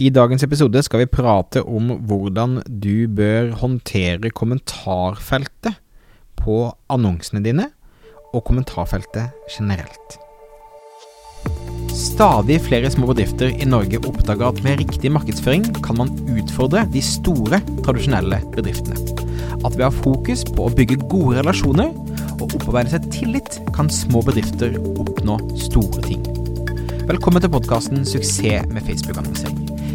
I dagens episode skal vi prate om hvordan du bør håndtere kommentarfeltet på annonsene dine, og kommentarfeltet generelt. Stadig flere små bedrifter i Norge oppdager at med riktig markedsføring kan man utfordre de store, tradisjonelle bedriftene. At ved å ha fokus på å bygge gode relasjoner og opparbeide seg tillit, kan små bedrifter oppnå store ting. Velkommen til podkasten 'Suksess med Facebook-annonsering'.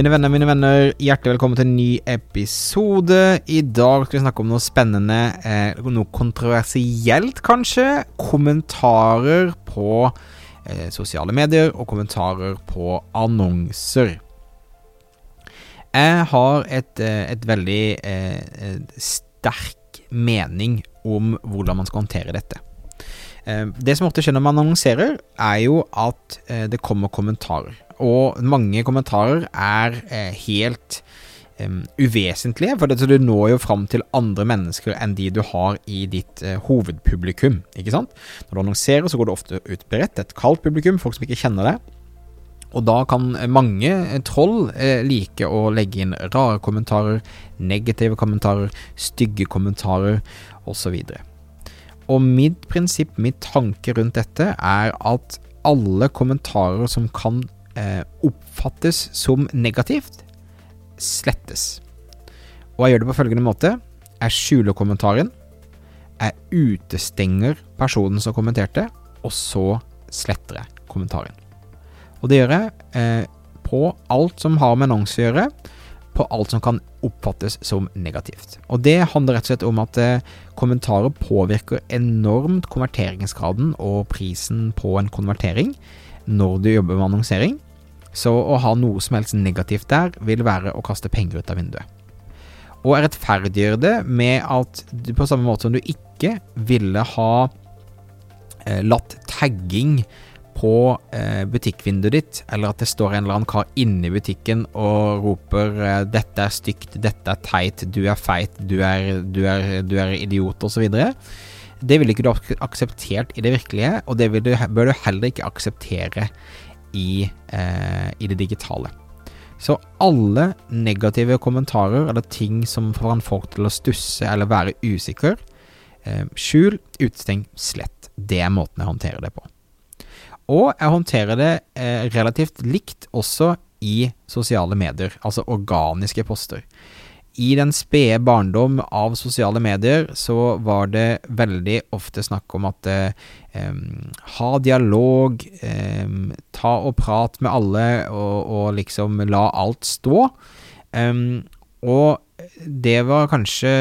Mine venner, mine venner, hjertelig velkommen til en ny episode. I dag skal vi snakke om noe spennende, eh, noe kontroversielt kanskje. Kommentarer på eh, sosiale medier og kommentarer på annonser. Jeg har et, eh, et veldig eh, sterk mening om hvordan man skal håndtere dette. Eh, det som ofte skjer når man annonserer, er jo at eh, det kommer kommentarer og mange kommentarer er eh, helt um, uvesentlige, for dette, du når jo fram til andre mennesker enn de du har i ditt uh, hovedpublikum. ikke sant? Når du annonserer, så går det ofte ut bredt, et kaldt publikum, folk som ikke kjenner deg. Og da kan mange troll eh, like å legge inn rare kommentarer, negative kommentarer, stygge kommentarer osv. Og, og mitt prinsipp, mitt tanke rundt dette, er at alle kommentarer som kan eh, oppfattes som negativt, slettes. Og jeg gjør det på følgende måte. Jeg skjuler kommentaren. Jeg utestenger personen som kommenterte, og så sletter jeg kommentaren. Og det gjør jeg eh, på alt som har med annonse å gjøre, på alt som kan oppfattes som negativt. Og det handler rett og slett om at eh, kommentarer påvirker enormt konverteringsgraden og prisen på en konvertering når du jobber med annonsering. Så å ha noe som helst negativt der, vil være å kaste penger ut av vinduet. Og rettferdiggjøre det med at du på samme måte som du ikke ville ha eh, latt tagging på eh, butikkvinduet ditt, eller at det står en eller annen kar inne i butikken og roper eh, 'dette er stygt, dette er teit, du er feit, du er, du er, du er idiot', osv. Det ville ikke du akseptert i det virkelige, og det du, bør du heller ikke akseptere i, eh, i det digitale. Så alle negative kommentarer eller ting som får folk til å stusse eller være usikker, eh, skjul, utesteng, slett. Det er måten jeg håndterer det på. Og jeg håndterer det eh, relativt likt også i sosiale medier, altså organiske poster. I den spede barndom av sosiale medier så var det veldig ofte snakk om at eh, ha dialog, eh, ta og prat med alle og, og liksom la alt stå. Um, og det var kanskje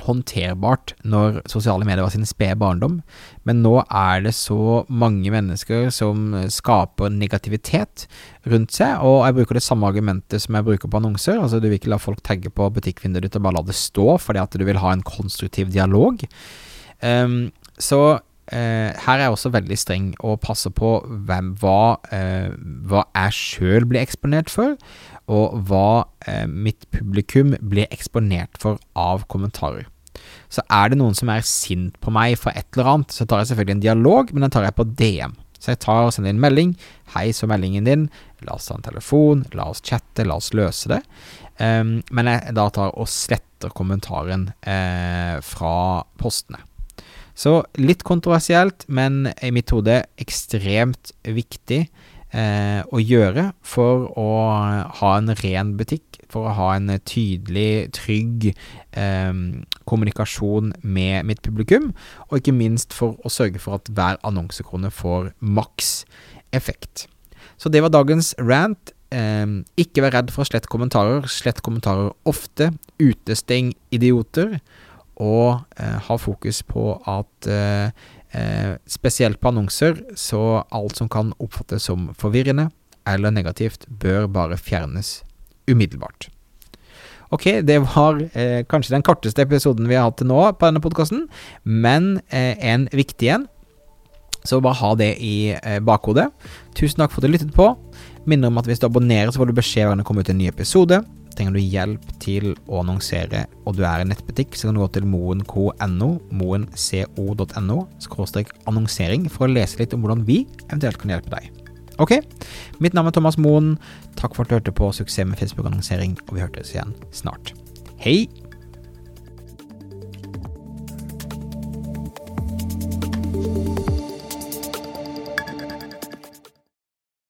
håndterbart når sosiale medier var sin spede barndom, men nå er det så mange mennesker som skaper negativitet rundt seg, og jeg bruker det samme argumentet som jeg bruker på annonser. Altså, du vil ikke la folk tagge på butikkvinduet ditt og bare la det stå, fordi at du vil ha en konstruktiv dialog. Um, så uh, her er jeg også veldig streng og passer på hvem, hva, eh, hva jeg sjøl blir eksponert for, og hva eh, mitt publikum blir eksponert for av kommentarer. Så er det noen som er sint på meg for et eller annet, så tar jeg selvfølgelig en dialog, men den tar jeg på DM. Så jeg tar og sender en melding. 'Hei, så meldingen din. La oss ta en telefon. La oss chatte. La oss løse det.' Um, men jeg da tar og sletter kommentaren eh, fra postene. Så litt kontroversielt, men i mitt hode ekstremt viktig eh, å gjøre for å ha en ren butikk, for å ha en tydelig, trygg eh, kommunikasjon med mitt publikum, og ikke minst for å sørge for at hver annonsekrone får maks effekt. Så det var dagens rant. Eh, ikke vær redd for å slette kommentarer. Slett kommentarer ofte. Utesteng idioter. Og eh, ha fokus på at eh, Eh, spesielt på annonser, så alt som kan oppfattes som forvirrende eller negativt, bør bare fjernes umiddelbart. Ok, det var eh, kanskje den korteste episoden vi har hatt til nå på denne podkasten, men eh, en viktig en. Så bare ha det i eh, bakhodet. Tusen takk for at du lyttet på. Minner om at hvis du abonnerer, så får du beskjed hver gang det kommer ut en ny episode. Trenger du hjelp til å annonsere, og du er en nettbutikk, så kan du gå til moenco.no, moenco.no, skråstrek annonsering, for å lese litt om hvordan vi eventuelt kan hjelpe deg. Ok, mitt navn er Thomas Moen. Takk for at du hørte på Suksess med Facebook-annonsering, og vi hørtes igjen snart. Hei!